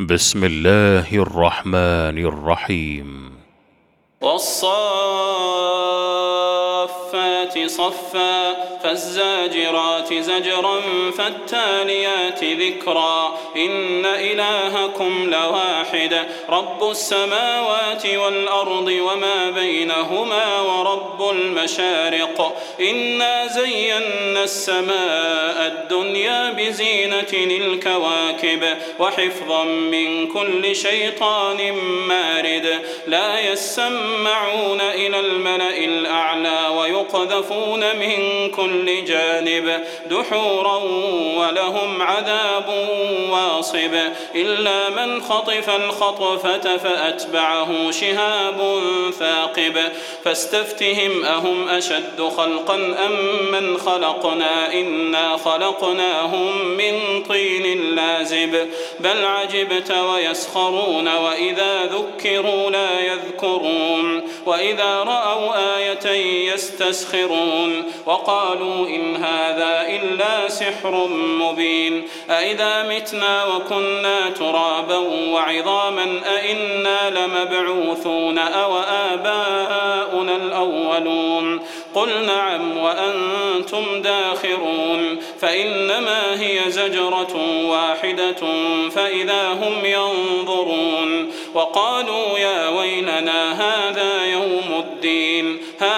بسم الله الرحمن الرحيم. والصافات صفا فالزاجرات زجرا فالتاليات ذكرا إن إلهكم لواحد رب السماوات والأرض وما بينهما ورب المشارق إنا زينا السماء الدنيا بزينة الكواكب وحفظا من كل شيطان مارد لا يسمعون إلى الملأ الأعلى ويقذفون من كل جانب دحورا ولهم عذاب واصب إلا من خطف الخطفة فأتبعه شهاب ثاقب فاستفتهم أهم أشد خلقا أم من خلقنا إنا خلقناهم من طين لازب بل عجبت ويسخرون وإذا ذكروا لا يذكرون وإذا رأوا آية يستسخرون وقالوا إن هذا إلا سحر مبين. أإذا متنا وكنا ترابا وعظاما أإنا لمبعوثون أو آباؤنا الأولون. قل نعم وأنتم داخرون. فإنما هي زجرة واحدة فإذا هم ينظرون. وقالوا يا ويلنا هذا يوم الدين هذا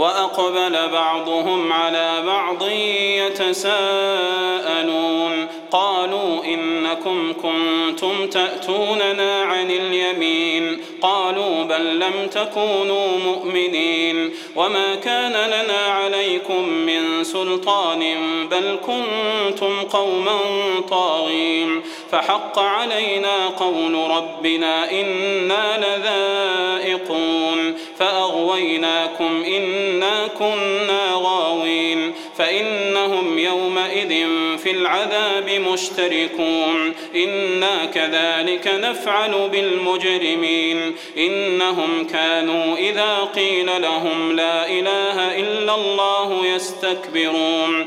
وأقبل بعضهم على بعض يتساءلون. قالوا إنكم كنتم تأتوننا عن اليمين. قالوا بل لم تكونوا مؤمنين. وما كان لنا عليكم من سلطان بل كنتم قوما طاغين. فحق علينا قول ربنا إنا لذائقون. فأغويناكم إنا كنا غاوين. فإنهم يومئذ في العذاب مشتركون. إنا كذلك نفعل بالمجرمين. إنهم كانوا إذا قيل لهم لا إله إلا الله يستكبرون.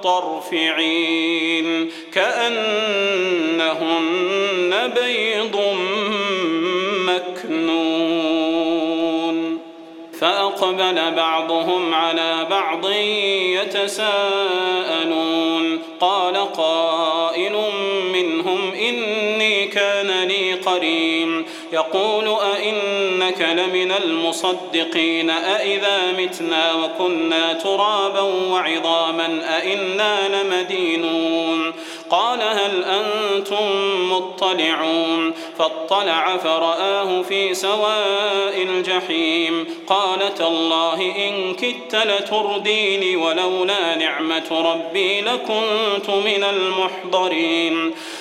الطرف عين كأنهن بيض مكنون فأقبل بعضهم على بعض يتساءلون قال قائل منهم إني كان لي قرين يقول أئنك لمن المصدقين أئذا متنا وكنا ترابا وعظاما أئنا لمدينون قال هل أنتم مطلعون فاطلع فرآه في سواء الجحيم قال تالله إن كدت لترديني ولولا نعمة ربي لكنت من المحضرين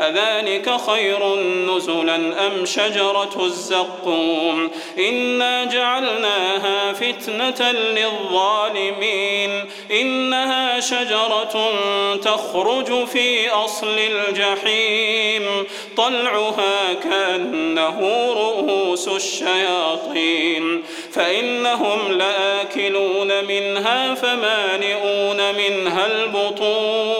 أذلك خير نزلا أم شجرة الزقوم؟ إنا جعلناها فتنة للظالمين. إنها شجرة تخرج في أصل الجحيم. طلعها كأنه رؤوس الشياطين. فإنهم لآكلون منها فمانئون منها البطون.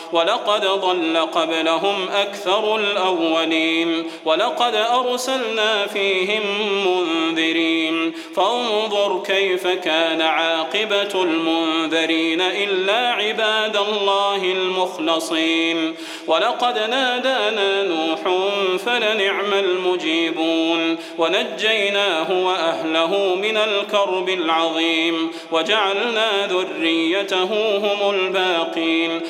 ولقد ضل قبلهم أكثر الأولين ولقد أرسلنا فيهم منذرين فانظر كيف كان عاقبة المنذرين إلا عباد الله المخلصين ولقد نادانا نوح فلنعم المجيبون ونجيناه وأهله من الكرب العظيم وجعلنا ذريته هم الباقين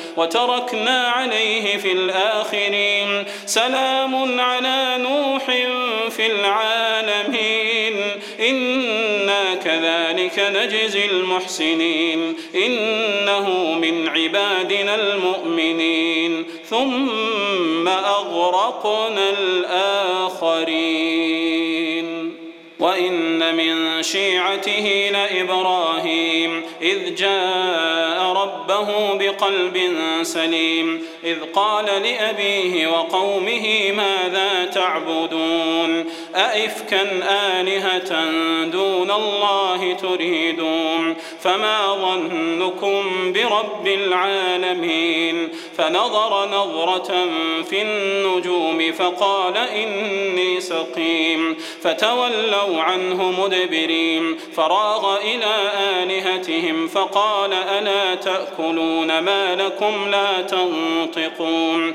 وتركنا عليه في الآخرين. سلام على نوح في العالمين. إنا كذلك نجزي المحسنين. إنه من عبادنا المؤمنين. ثم أغرقنا الآخرين. وإن من شيعته لإبراهيم. إذ جاء ربه بقلب سليم إذ قال لأبيه وقومه ماذا تعبدون أئفكا آلهة دون الله تريدون فما ظنكم برب العالمين فنظر نظرة في النجوم فقال إني سقيم فتولوا عنه مدبرين فراغ إلى آلهتهم فقال ألا تأكلون ما لكم لا تنطقون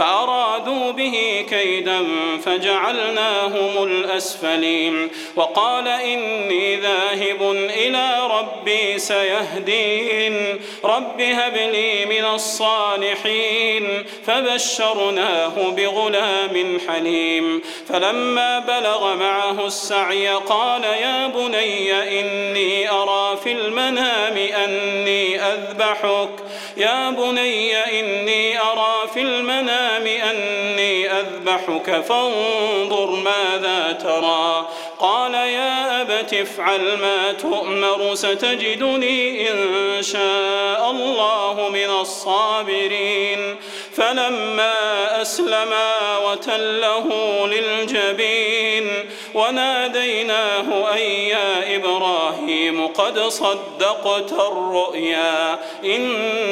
فأرادوا به كيدا فجعلناهم الأسفلين. وقال إني ذاهب إلى ربي سيهدين. رب هب لي من الصالحين. فبشرناه بغلام حليم. فلما بلغ معه السعي قال يا بني إني أرى في المنام أني أذبحك. يا بني إني أرى في المنام أني أذبحك فانظر ماذا ترى قال يا أبت افعل ما تؤمر ستجدني إن شاء الله من الصابرين فلما أسلما وتله للجبين وناديناه أن يا إبراهيم قد صدقت الرؤيا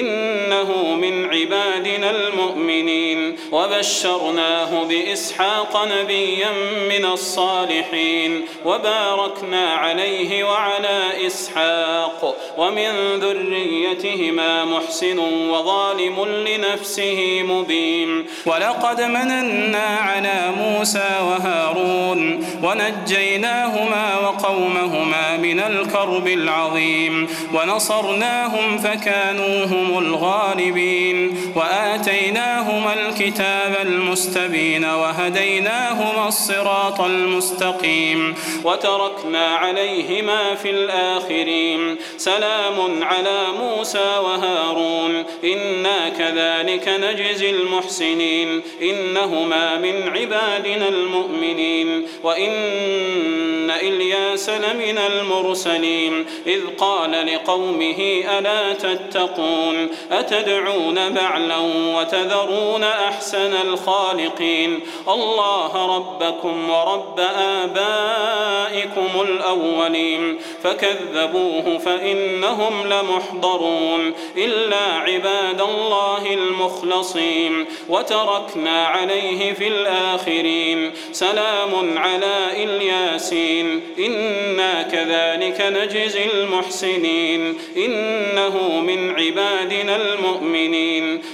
إنه من عبادنا المؤمنين. وبشرناه بإسحاق نبيا من الصالحين. وباركنا عليه وعلى إسحاق. ومن ذريتهما محسن وظالم لنفسه مبين. ولقد مننا على موسى وهارون ونجيناهما وقومهما من الكرب العظيم. ونصرناهم فكانوا هم الغالبين. وآتيناهما الكتاب المستبين وهديناهما الصراط المستقيم وتركنا عليهما في الآخرين. سلام على موسى وهارون. إنا كذلك نجزي المحسنين. إنهما من عبادنا المؤمنين. وإن إلياس لمن المرسلين. إذ قال لقومه ألا تتقون؟ أتدعون بعلا وتذرون أحسن الخالقين. الله ربكم ورب آبائكم الأولين. فكذبوه فإنهم لمحضرون. إلا عباد الله المخلصين. وتركنا عليه في الآخرين. سلام على إلياسين. إنا كذلك نجزي المحسنين. إنه من عبادنا المؤمنين.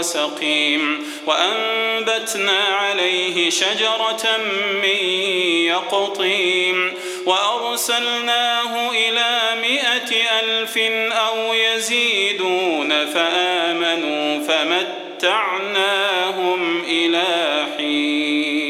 وهو سقيم وأنبتنا عليه شجرة من يقطيم. وأرسلناه إلى مائة ألف أو يزيدون فآمنوا فمتعناهم إلى حين.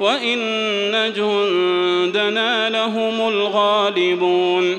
وإن جندنا لهم الغالبون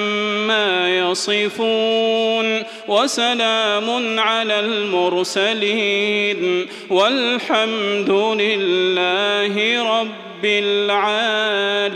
عما يصفون وسلام على المرسلين والحمد لله رب العالمين